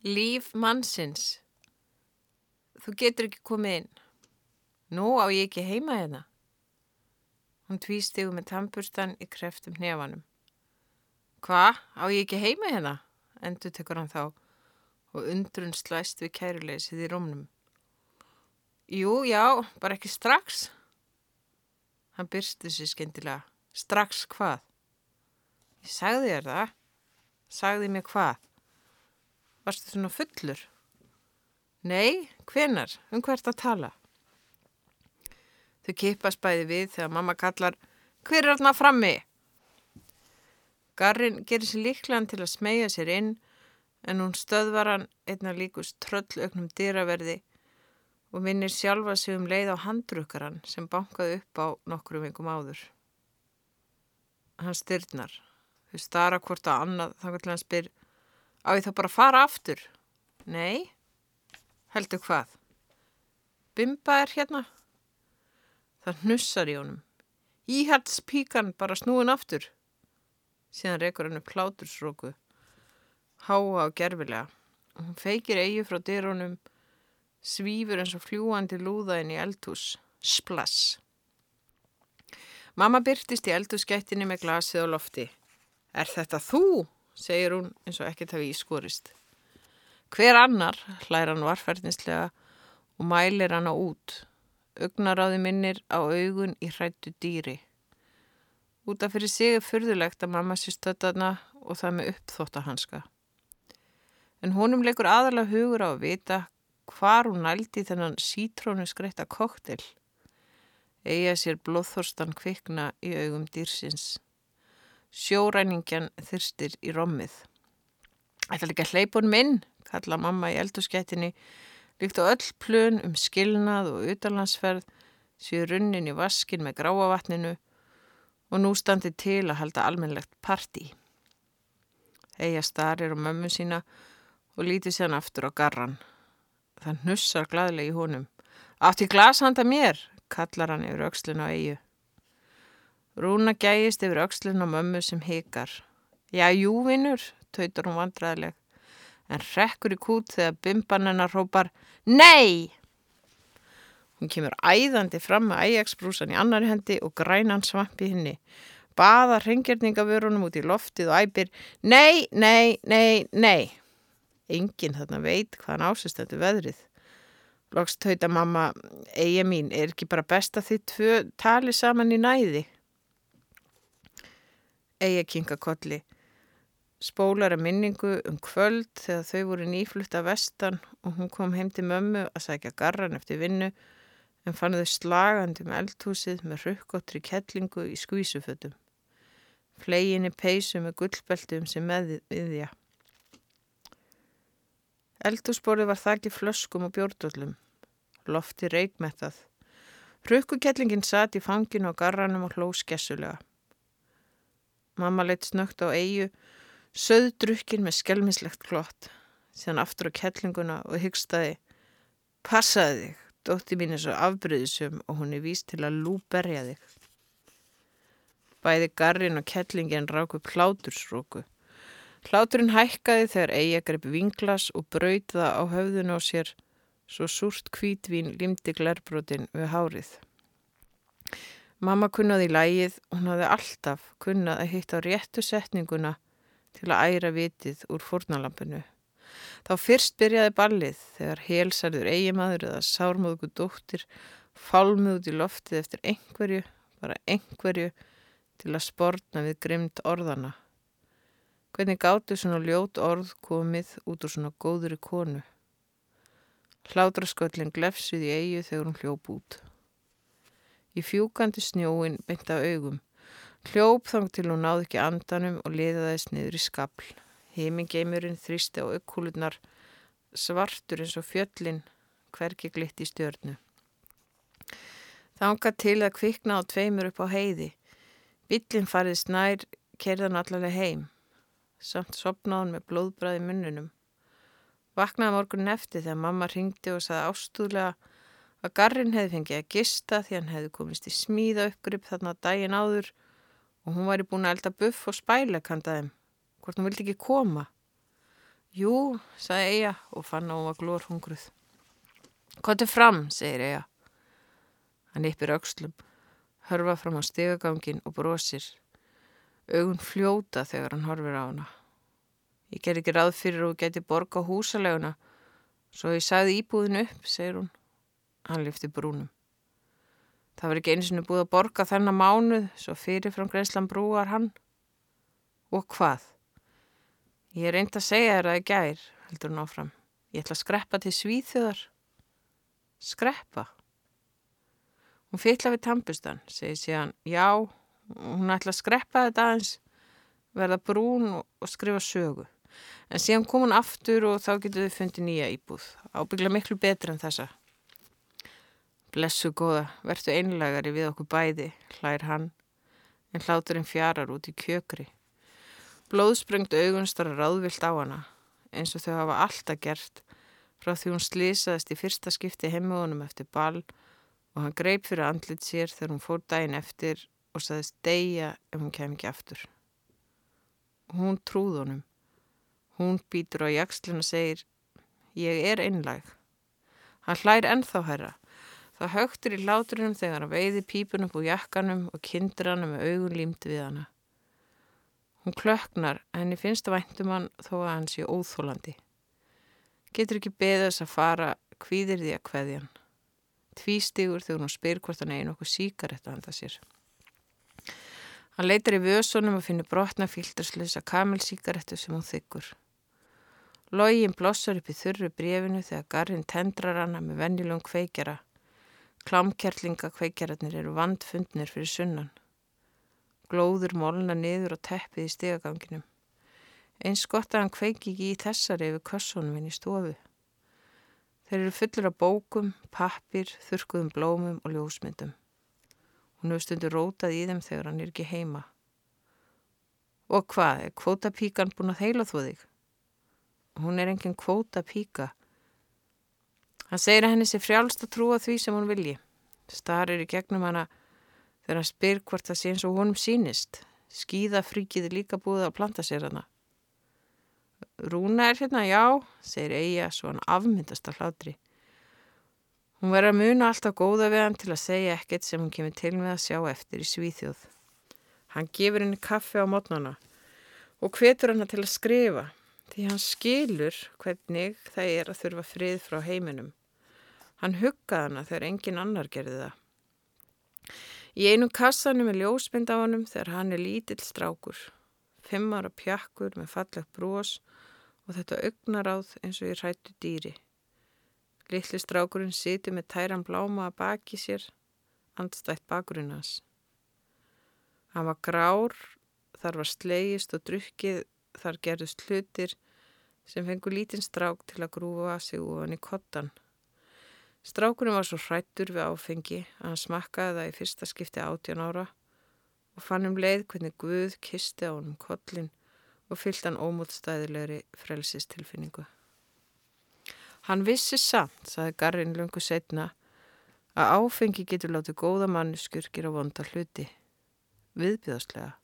Líf mannsins. Þú getur ekki komið inn. Nú á ég ekki heima hérna. Hún tvístegu með tampurstan í kreftum hnefanum. Hva? Á ég ekki heima hérna? Endur tekur hann þá og undrun slæst við kæruleysið í rómnum. Jú, já, bara ekki strax. Hann byrstu sér skemmtilega. Strax hvað? Ég sagði þér það. Sagði mér hvað? Varstu svona fullur? Nei, hvenar? Um hvert að tala? Þau kipast bæði við þegar mamma kallar Hver er þarna frammi? Garrin gerir sér líklan til að smegja sér inn en hún stöðvar hann einna líkus tröllauknum dýraverði og minnir sjálfa sig um leið á handrukkaran sem bankaði upp á nokkru vingum áður. Hann styrnar. Þau stara hvort að annað þannig til hann spyr Á ég þá bara að fara aftur? Nei. Heldur hvað? Bimba er hérna? Það hnussar í honum. Íhaldspíkan bara snúin aftur. Síðan rekur hann upp klátursróku. Háa á gerfilega. Hún feikir eigi frá dyrunum, svífur eins og fljúandi lúða inn í eldhús. Splass. Mamma byrtist í eldhúsgættinni með glasið og lofti. Er þetta þú? Segir hún eins og ekkert hafi ískorist. Hver annar, hlæra hann varferðnislega og mælir hann á út. Ugnaráði minnir á augun í hrættu dýri. Útaf fyrir sig er fyrðulegt að mamma sé stöttaðna og það með uppþóttahanska. En honum leikur aðalega hugur á að vita hvar hún nældi þennan sítrónu skreitta koktel. Eða sér blóðþorstan kvikna í augum dýrsins. Sjóræningjan þyrstir í rommið. Ætla líka hleypunum inn, kalla mamma í eldurskættinni, líkt á öll plön um skilnað og utanlandsferð, séu runnin í vaskin með gráavatninu og nú standi til að halda almennlegt parti. Eija starir á mömmu sína og líti sér aftur á garran. Það hnussar gladlega í honum. Átt í glas handa mér, kallar hann yfir aukslinu á Eiju. Rúna gægist yfir aukslinn á mömmu sem hikar. Já, jú, vinnur, tautur hún vandræðileg. En rekkur í kút þegar bimban hennar rópar Nei! Hún kemur æðandi fram með æjagsbrúsan í annari hendi og grænan svampi henni. Baða hrengjörningavörunum út í loftið og æpir Nei, nei, nei, nei. Engin þarna veit hvaðan ásist þetta veðrið. Lóks tauta mamma, eiga mín, er ekki bara best að þið tvö tali saman í næði? Eija kinga kolli. Spólar að minningu um kvöld þegar þau voru nýflutt af vestan og hún kom heim til mömmu að sækja garran eftir vinnu en fann þau slagandi með eldhúsið með rukkotri kettlingu í skvísufötum. Fleginni peysu með gullbeltum sem meðiðja. Eldhúsborði var þakki flöskum og bjórndollum. Lofti reikmettað. Rukkukettlingin satt í fanginu á garranum og hló skessulega. Mamma leitt snögt á eigu, söðdrukkin með skelmislegt klott, síðan aftur á kettlinguna og hyggstaði Passaði þig, dótti mín er svo afbryðisum og hún er víst til að lúberja þig. Bæði garrin og kettlingin ráku plátursróku. Hláturinn hækkaði þegar eiga greip vinglas og braut það á höfðun á sér svo súrt kvítvín limdi glerbrotin við hárið. Mamma kunnaði lægið, hún hafði alltaf kunnað að hitta á réttu setninguna til að æra vitið úr fórnalampinu. Þá fyrst byrjaði ballið þegar helsarður eigimaður eða sármóðgu dóttir fálmið út í loftið eftir einhverju, bara einhverju til að sportna við grimd orðana. Hvernig gáttu svona ljót orð komið út úr svona góðuri konu? Hládrasköllin glefsið í eigu þegar hún hljóp út í fjúkandi snjóin beint af augum. Hljóp þang til hún náði ekki andanum og liðaðist niður í skapl. Heimingeimurinn þrýsti á aukúlunar, svartur eins og fjöllin, hverki glitt í stjörnu. Þanga til að kvikna á tveimur upp á heiði. Billin farið snær, kerðan allaveg heim. Samt sopnaðan með blóðbræði munnunum. Vaknaði morgun nefti þegar mamma ringdi og saði ástúðlega að Garrin hefði fengið að gista því hann hefði komist í smíða uppgrip þarna daginn áður og hún væri búin að elda buff og spæleik handaðum, hvort hún vildi ekki koma. Jú, sagði Eija og fann að hún var glór hungruð. Kottu fram, segir Eija. Hann yppir aukslum, hörfa fram á stegagangin og brosir. Augun fljóta þegar hann horfir á hana. Ég ger ekki ráð fyrir að þú geti borga húsaleguna, svo ég sagði íbúðinu upp, segir hún. Hann lyfti brúnum. Það var ekki eins og búið að borga þennan mánuð, svo fyrirfram greiðslan brúar hann. Og hvað? Ég reyndi að segja þér að er gær, heldur hún áfram. Ég ætla að skreppa til svíþjóðar. Skreppa? Hún fytla við tampustan, segir síðan, já, hún ætla að skreppa þetta aðeins, verða brún og skrifa sögu. En síðan kom hún aftur og þá getur þau fundið nýja íbúð, ábyggla miklu betur en þessa. Blessu góða, verðtu einlegari við okkur bæði, hlær hann, en hláturinn fjarar út í kjökri. Blóðsprengt augun starra ráðvilt á hana, eins og þau hafa alltaf gert frá því hún slísaðist í fyrsta skipti heimugunum eftir ball og hann greip fyrir andlit sér þegar hún fór daginn eftir og saðist deyja ef hún kem ekki aftur. Hún trúð honum. Hún býtur á jakslinn og segir, ég er einlæg. Hann hlær ennþá herra. Það högtur í láturinum þegar hann veiði pípunum úr jakkanum og kindur hann með augun límt við hana. Hún klöknar, henni finnst væntum hann þó að hann sé óþólandi. Getur ekki þess að fara hvíðir því að hveðja hann. Tvístigur þegar hún spyr hvort hann eigi nokkuð síkarett að handa sér. Hann leitar í vösunum og finnir brotna filterslösa kamelsíkarettu sem hún þykkur. Lógin blossar upp í þurru brefinu þegar garðin tendrar hana með venjulegum kveikjara. Klámkerlinga kveikjararnir eru vandfundnir fyrir sunnan. Glóður molna niður og teppið í stegaganginum. Eins gott að hann kveiki ekki í þessari yfir kössónum inn í stofu. Þeir eru fullur af bókum, pappir, þurkuðum blómum og ljósmyndum. Hún hefur stundur rótað í þeim þegar hann er ekki heima. Og hvað, er kvótapíkan búin að heila þú þig? Hún er enginn kvótapíka. Hann segir að henni sé frjálst að trúa því sem hún vilji. Starir í gegnum hana þegar hann spyr hvort það sé eins og honum sínist. Skíðafríkið er líka búið að planta sér hana. Rúna er hérna, já, segir Eija svo hann afmyndast að hlátri. Hún verður að muna alltaf góða við hann til að segja ekkert sem hún kemur til með að sjá eftir í Svíþjóð. Hann gefur henni kaffi á mótnana og hvetur hann til að skrifa því hann skilur hvernig það er að þurfa frið frá heiminum. Hann huggaði hana þegar engin annar gerði það. Í einum kassanum er ljósmynd á honum þegar hann er lítill strákur. Fimmar og pjakkur með fallegt brós og þetta augnaráð eins og ég hrættu dýri. Littli strákurinn siti með tæran bláma að baki sér, andstætt bakurinn hans. Hann var grár, þar var slegist og drukkið, þar gerðust hlutir sem fengur lítinn strák til að grúfa sig úr hann í kottan. Strákurinn var svo hrættur við áfengi að hann smakkaði það í fyrsta skipti átjan ára og fann um leið hvernig Guð kisti á hann um kollin og fyllt hann ómútstæðilegri frelsistilfinningu. Hann vissi samt, saði Garrin lungu setna, að áfengi getur látið góða mannuskurkir á vonda hluti. Viðbjöðslega.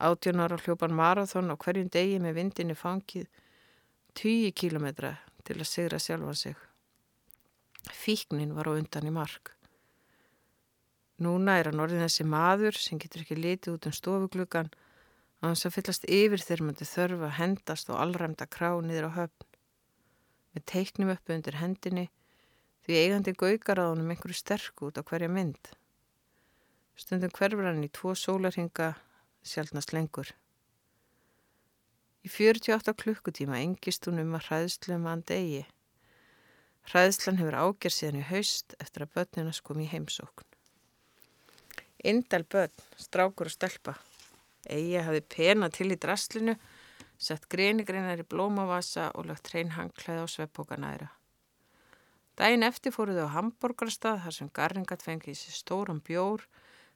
Átjan ára hljópan marathón á hverjum degi með vindinni fangið 10 kílometra til að sigra sjálfa sig. Fíknin var á undan í mark. Núna er hann orðin þessi maður sem getur ekki litið út um stofuglugan að hans að fyllast yfir þegar maður þörfa að hendast og allræmda krá niður á höfn. Með teiknum uppu undir hendinni því eigandi gaukar að honum einhverju sterk út á hverja mynd. Stundum hverfur hann í tvo sólarhinga sjálfnast lengur. Í 48 klukkutíma engist hún um að hræðslu um hann degi. Hræðslan hefur ágjör síðan í haust eftir að börnina kom í heimsókn. Indal börn, strákur og stelpa. Eigi hafi pena til í drastlinu, sett greinigreinar í blómavasa og lagt hreinhangklæð á sveppókanæra. Dæin eftir fóruðu á Hamburgerstað þar sem garringat fengi í sér stórum bjór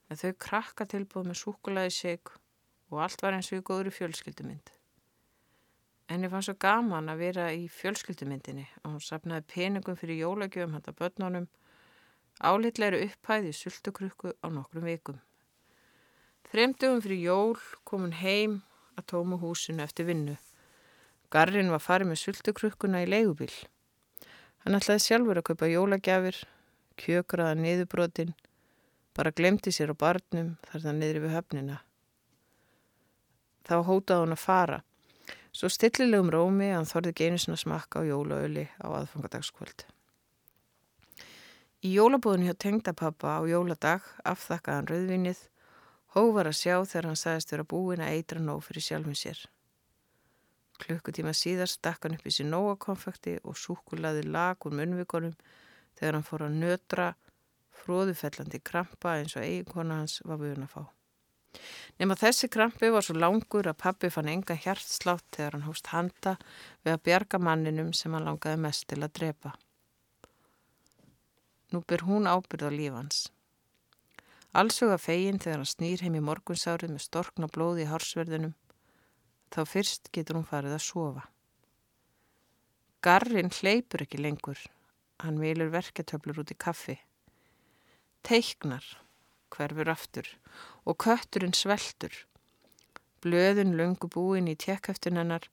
en þau krakka tilbúð með súkulæði seg og allt var eins og í góðri fjölskyldumynd. Henni fannst svo gaman að vera í fjölskyldumyndinni og hún sapnaði peningum fyrir jólagjöfum handa börnunum, álitleiri upphæði sultukrukku á nokkrum vikum. Þremdugum fyrir jól kom hún heim að tóma húsinu eftir vinnu. Garrin var farið með sultukrukkuna í leigubíl. Hann ætlaði sjálfur að kaupa jólagjafir, kjökraða niðurbrotin, bara glemti sér á barnum þar það niðri við höfnina. Þá hótaði hann að fara. Svo stillilegum rómi hann þorði geinisuna smakka á jólaöli á aðfangadagskvöld. Í jólabúðinu hjá tengdapappa á jóladag afþakkaðan rauðvinnið, hóvar að sjá þegar hann sagðist vera búin að eitra nóg fyrir sjálfum sér. Klukkutíma síðar stakk hann upp í sér nógakonfekti og súkulaði lag úr munvikonum þegar hann fór að nötra fróðufellandi krampa eins og eiginkona hans var vögun að fá. Nefn að þessi krampi var svo langur að pappi fann enga hjartslátt þegar hann hóst handa við að bjarga manninum sem hann langaði mest til að drepa. Nú byr hún ábyrð á lífans. Allsuga fegin þegar hann snýr heim í morgunsárið með storkna blóði í hársverðinum þá fyrst getur hún farið að sofa. Garrin hleypur ekki lengur, hann vilur verketöflur út í kaffi. Teiknar, hverfur aftur og kötturinn sveltur. Blöðun lungu búin í tjekkæftun hennar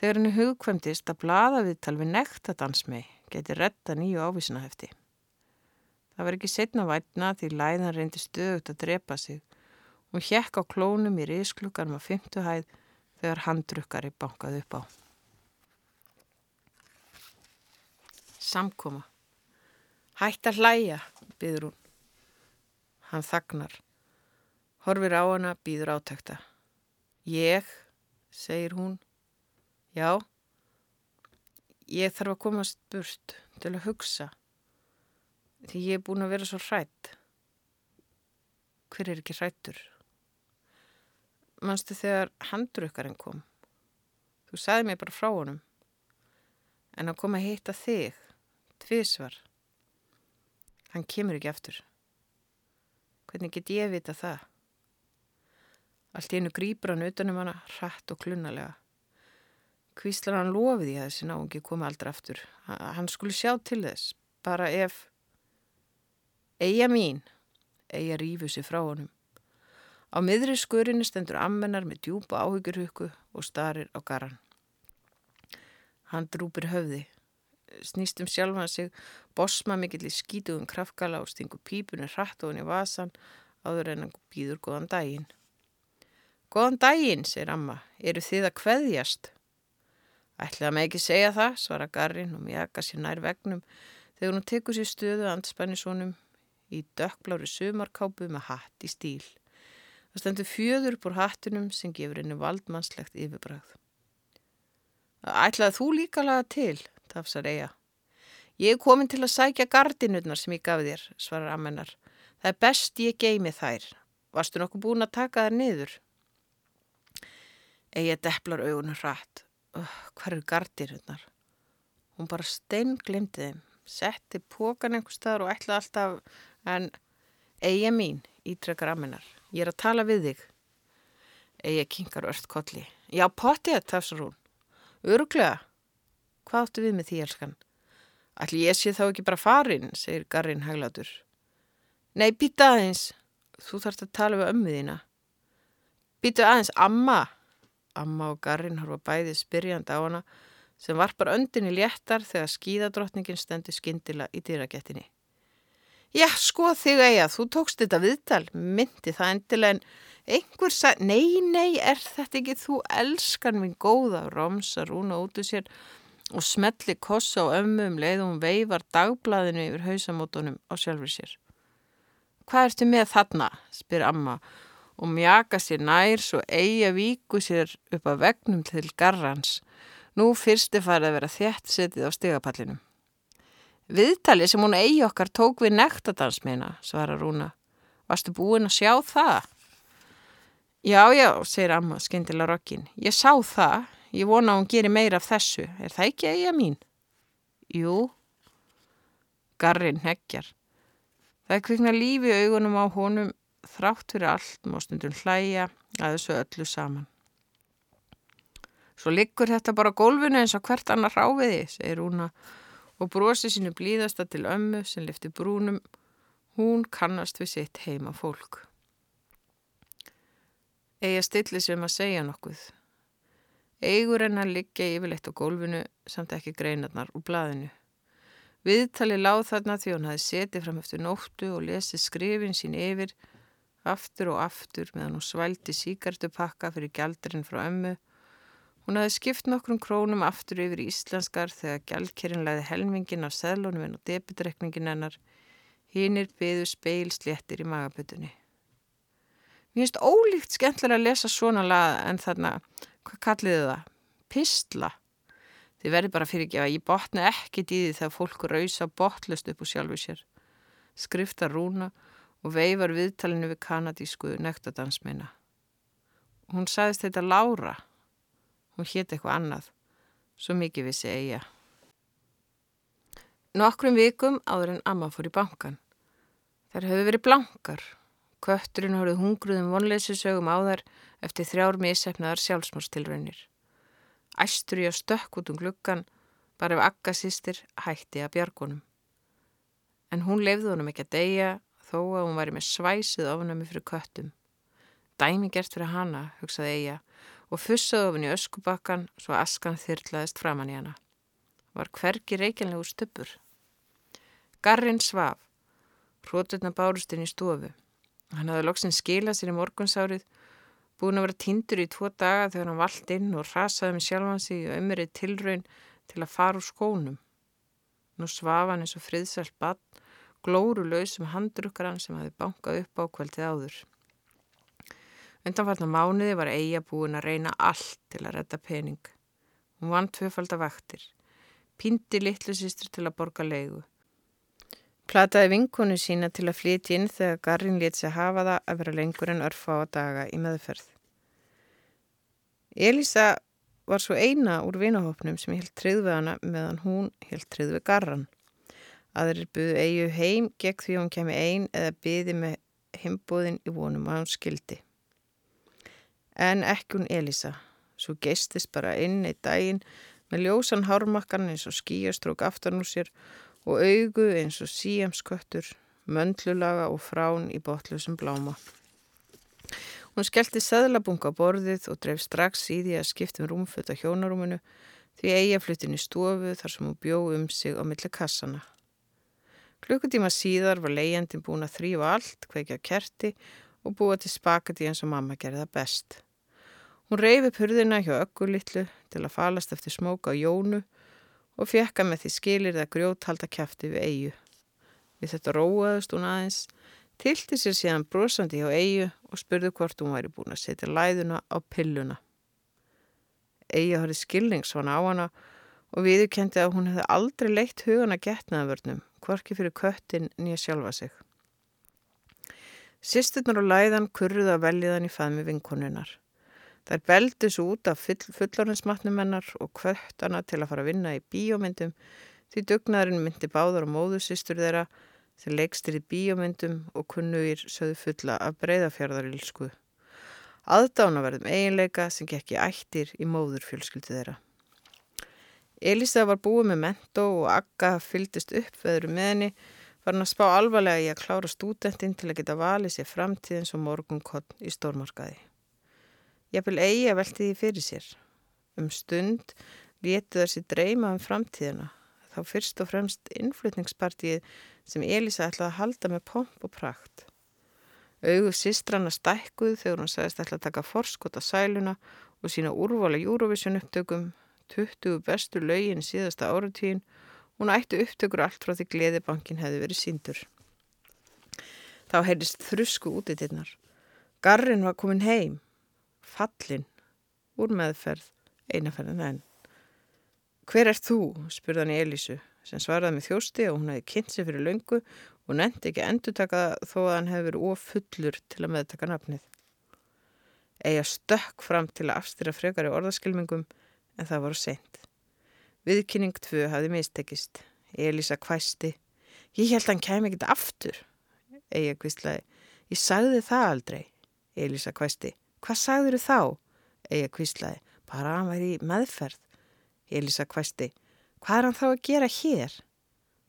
þegar henni hugkvæmtist að blada viðtal við nektadansmei geti retta nýju ávísinahefti. Það var ekki setna vætna því læðan reyndi stöðut að drepa sig og hjekk á klónum í risklukkar með fymtuhæð þegar handrukkari bankaði upp á. Samkoma. Hætt að hlæja, byður hún. Hann þagnar. Horfir á hana, býður átækta. Ég, segir hún. Já, ég þarf að komast burt til að hugsa. Því ég er búin að vera svo hrætt. Hver er ekki hrættur? Manstu þegar handrukkarinn kom? Þú sagði mér bara frá honum. En að koma að hitta þig, tvísvar. Hann kemur ekki aftur. Hvernig get ég vita það? Allt í einu grýpur hann utanum hana, hratt og klunnalega. Hvíslar hann lofið í að þessi náungi komi aldrei aftur. Hann skulle sjá til þess, bara ef... Eia mín, eia rífu sig frá honum. Á miðri skurinni stendur ammennar með djúpa áhyggjurhukku og starir á garan. Hann drúpir höfði, snýst um sjálfan sig, bosma mikill í skítugum kraftgala og stingur pípunni hratt og hann í vasan áður en hann býður góðan daginn. Góðan daginn, segir amma, eru þið að kveðjast? Ætlaði að með ekki segja það, svara Garrin og mjaka sér nær vegnum þegar hún tekur sér stöðu anspannisónum í dökkblári sumarkápu með hatt í stíl. Það stendur fjöður búr hattunum sem gefur henni valdmannslegt yfirbræð. Ætlaði þú líka laga til, tafsar eiga. Ég er komin til að sækja gardinurnar sem ég gaf þér, svarar ammennar. Það er best ég geimi þær. Varstu nokkuð búin að taka þær niður? Eiga depplar augunum hratt. Uh, hver eru gardinurnar? Hún bara stein glimti þeim, setti pókan einhver staðar og ætlaði alltaf, en eiga mín, ítrekkar ammennar. Ég er að tala við þig. Egi kingar ört kolli. Já, pottið, tafsar hún. Öruglega. Hvað áttu við með því, elskan? Ætli ég sé þá ekki bara farin, segir Garrin haglátur. Nei, býta aðeins. Þú þarfst að tala við ömmu þína. Býta aðeins, amma. Amma og Garrin horfa bæðið spyrjandi á hana sem varpar öndinni léttar þegar skíðadrottningin stendur skindila í dýragettinni. Já, sko þig eiga, þú tókst þetta viðtal, myndi það endilega en einhver sagði, nei, nei, er þetta ekki þú elskan minn góða, romsar hún út úr sér og smelli kossa á ömmum leið og hún veifar dagbladinu yfir hausamótonum á sjálfur sér. Hvað ertu með þarna, spyr amma og mjaka sér nær svo eiga víku sér upp að vegnum til garrans. Nú fyrsti farið að vera þétt setið á stegapallinum. Viðtali sem hún eigi okkar tók við nektadansmiðna, svarar Rúna. Varstu búin að sjá það? Já, já, segir amma skindilega rokkin. Ég sá það. Ég vona að hún gerir meira af þessu. Er það ekki eiga mín? Jú. Garrin heggjar. Það kvikna lífi augunum á honum þrátt fyrir allt móstundum hlæja að þessu öllu saman. Svo liggur þetta bara gólfinu eins og hvert annar ráfiði, segir Rúna og brosi sínu blíðasta til ömmu sem lifti brúnum, hún kannast við sitt heima fólk. Að stilli sem um að segja nokkuð. Eigur hennar liggja yfirleitt á gólfinu samt ekki greinarnar úr blaðinu. Viðtali láð þarna því hún hafi setið fram eftir nóttu og lesið skrifin sín yfir aftur og aftur meðan hún svældi síkartupakka fyrir gjaldurinn frá ömmu. Hún hafi skipt nokkrum krónum aftur yfir íslenskar þegar gjaldkerinn læði helmingin af seðlunum á debitrekningin hennar. Hinnir byðu speilsléttir í magabötunni. Mér finnst ólíkt skemmtilega að lesa svona laga en þarna, hvað kalliði það? Pistla. Þið verði bara fyrir ekki að ég botna ekkit í því þegar fólk rausa botlust upp úr sjálfu sér. Skrifta rúna og veifar viðtalinu við kanadísku nektadansmeina. Hún sagðist þetta Lára. Hún hétt eitthvað annað. Svo mikið vissi eiga. Nokkrum vikum áður en Amma fór í bankan. Þær höfðu verið blankar. Kötturinn horfið hungruðum vonleysisögum á þær eftir þrjár misefnaðar sjálfsmórstilraunir. Æstur í að stökk út um gluggan bara ef Akka sýstir hætti að bjargunum. En hún lefði honum ekki að deyja þó að hún væri með svæsið ofnami fyrir köttum. Dæmi gert fyrir hana, hugsaði Eija og fussaði ofin í öskubakkan svo askan þyrlaðist framann í hana. Var hverki reykjanlegu stöpur. Garrin svaf. Hróturna bárust inn í stofu. Hann hafði loksinn skilað sér í morgunsárið Búin að vera tindur í tvo daga þegar hann vald inn og rasaði með sjálfansi og ömurið tilraun til að fara úr skónum. Nú svafa hann eins og friðsælt bann, glóru lausum handrukkaran sem hafi bankað upp á kvöldið áður. Undanfallna mánuði var Eija búin að reyna allt til að redda pening. Hún vann tvöfaldavaktir, pindi litlu sýstur til að borga leigu. Plataði vinkonu sína til að flytja inn þegar Garrin létt sig hafa það að vera lengur en örfa á daga í meðferð. Elisa var svo eina úr vinahopnum sem held treyð við hana meðan hún held treyð við Garran. Aðrir buðu eigu heim gegn því hún kemi ein eða byði með heimbúðin í vonum að hún skildi. En ekki hún Elisa, svo geistist bara inn í daginn með ljósan hármakkan eins og skíastrók aftan úr sér og augu eins og síamsköttur, möndlulaga og frán í botlusum bláma. Hún skellti seðlabunga borðið og dreif strax í því að skiptum rúmfötta hjónarúminu því eiga flutin í stofu þar sem hún bjó um sig á milli kassana. Klukkutíma síðar var leiðjandin búin að þrýfa allt, kveikja kerti og búa til spakati eins og mamma gerði það best. Hún reyfi purðina hjá öggulitlu til að falast eftir smóka á jónu og fekka með því skilir það grjót halda kæfti við eigu. Við þetta róaðust hún aðeins, tilti sér síðan brosandi hjá eigu og spurði hvort hún væri búin að setja læðuna á pilluna. Eigu horfið skilningsvana á hana og viðurkendi að hún hefði aldrei leitt hugana getnaðavörnum, hvorki fyrir köttin nýja sjálfa sig. Sisturnar og læðan kurruða veljiðan í fæmi vinkonunar. Þær beldi svo út af full, fullorðinsmatnum hennar og kvöttana til að fara að vinna í bíómyndum því dugnaðurinn myndi báður og móðusistur þeirra sem leikstir í bíómyndum og kunnugir söðu fulla af breyðafjörðarilsku. Aðdána verðum eiginleika sem gekk í ættir í móðurfjölskyldu þeirra. Elisa var búið með mentó og Akka fyldist upp veðru með henni var hann að spá alvarlega í að klára stúdentinn til að geta valið sér framtíðins og morgunkott í stórmarkaði. Ég vil eigi að velti því fyrir sér. Um stund létu þessi dreyma um framtíðina, þá fyrst og fremst innflutningspartíið sem Elisa ætlaði að halda með pomp og prakt. Auðu sístrana stækkuð þegar hún sagðist ætla að taka forskot á sæluna og sína úrvala Eurovision upptökum, 20 bestu laugin síðasta áratíðin, hún ætti upptökur allt frá því gleðibankin hefði verið síndur. Þá heyrðist þrusku út í tinnar. Garrin var komin heim fallin úr meðferð einaferðin enn. Hver er þú? spurðan í Elísu sem svaraði með þjósti og hún hefði kynnt sér fyrir löngu og nefndi ekki endur taka þó að hann hefði verið ofullur til að meðtaka nafnið. Ega stökk fram til að afstýra frekari orðaskilmingum en það voru sent. Viðkynning tvö hafði mistekist. Elísa hvæsti. Ég held að hann kæmi ekkit aftur. Ega hvistlaði. Ég sagði það aldrei. Elísa hvæsti. Hvað sagður þú þá? Eða kvíslaði, bara hann væri í meðferð. Elisa kvæsti, hvað er hann þá að gera hér?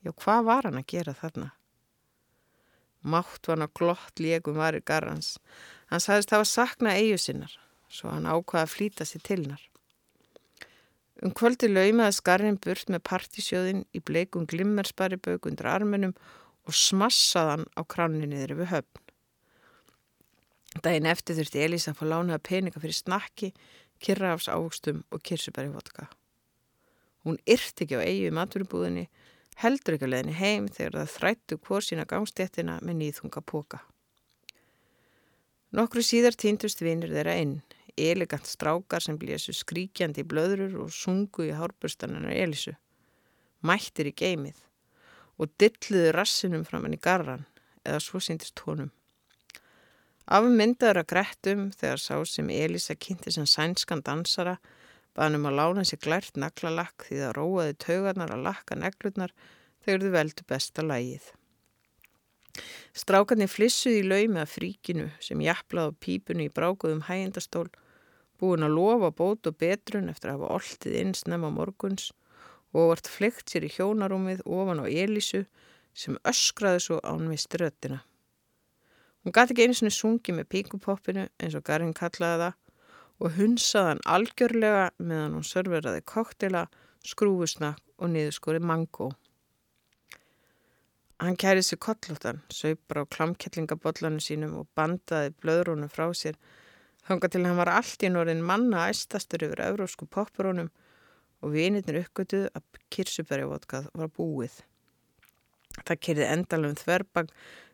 Já, hvað var hann að gera þarna? Mátt var hann að glott líkum varir garrans. Hann sagðist var sakna eigu sinnar, svo hann ákvaði að flýta sér til hennar. Um kvöldi laumaði skarrin burt með partisjóðin í bleikum glimmerspari bauk undir arminum og smassaðan á kranni niður yfir höfn. Dægin eftir þurfti Elisa að fá lánaða peninga fyrir snakki, kyrraafs ávöxtum og kirsubæri vodka. Hún yrti ekki á eigi maturubúðinni, heldur ekki að leðinni heim þegar það þrættu hvort sína gangstéttina með nýðhunga póka. Nokkru síðar týndust vinir þeirra inn elegant strákar sem blésu skríkjandi í blöðrur og sungu í hárbustanarnar Elisu. Mættir í geimið og dilluðu rassinum fram hann í garran eða svo síndist honum. Afmyndaður að grettum þegar sá sem Elisa kynnti sem sænskan dansara baðnum að lána sér glært naglalakk því það róaði taugarnar að lakka neglurnar þegar þau veldu besta lægið. Strákarnir flissuði í laumi af fríkinu sem jafnlaði á pípunni í brákuðum hægindastól búin að lofa bót og betrun eftir að hafa oltið inn snemma morguns og vart flykt sér í hjónarúmið ofan á Elísu sem öskraði svo ánvist röttina. Hún gæti ekki eins og sungi með píkupoppinu eins og Garin kallaði það og hunsaði hann algjörlega meðan hún serveraði koktela, skrúfusnakk og niðurskori mango. Hann kærið sér kollóttan, söpra á klamkellingabotlanum sínum og bandaði blöðrúnum frá sér Þanga til hann var allt í norðin manna æstastur yfir eurósku poppurónum og vinirnir uppgötuð að kirsuberjavodkað var búið. Það kyrði endalum þverbag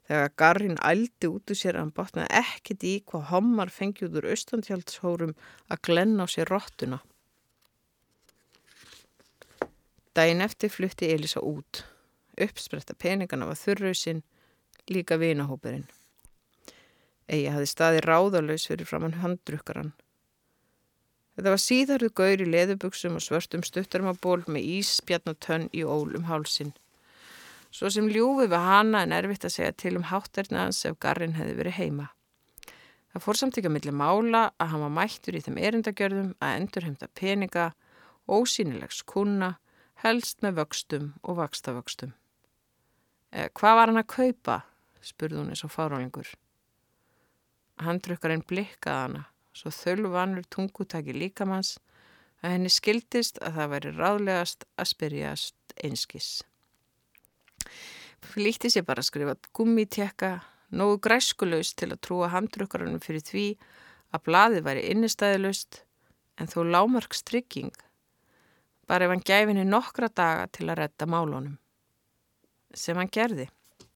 þegar Garrin ældi út úr sér hann botnaði ekkit í hvað hommar fengjúð úr austantjaldshórum að glenna á sér róttuna. Dæin eftir flutti Elisa út. Uppspretta peningana var þurrausinn, líka vinahópurinn. Egi hafði staði ráðalauðs fyrir framann handdrukkaran. Þetta var síðarðu gaur í leðubuksum og svörstum stuttarmaból með íspjarn og tönn í ólum hálsin. Svo sem ljúfi við hana en erfitt að segja til um hátterna hans ef garrin hefði verið heima. Það fór samt ekki að milli mála að hann var mættur í þeim erindagjörðum að endurheimta peninga, ósýnilegs kuna, helst með vöxtum og vakstavöxtum. Eh, hvað var hann að kaupa? spurði hún eins og fárálingur. Handrukkarinn blikkaði hana, svo þölvanur tungutaki líkamanns að henni skildist að það væri ráðlegast að spyrjast einskis. Flíkti sér bara að skrifa gummitekka, nógu græskuleust til að trúa handrukkarinn fyrir því að bladið væri innistæðileust en þó lámark strygging, bara ef hann gæfi henni nokkra daga til að retta málunum. Sem hann gerði.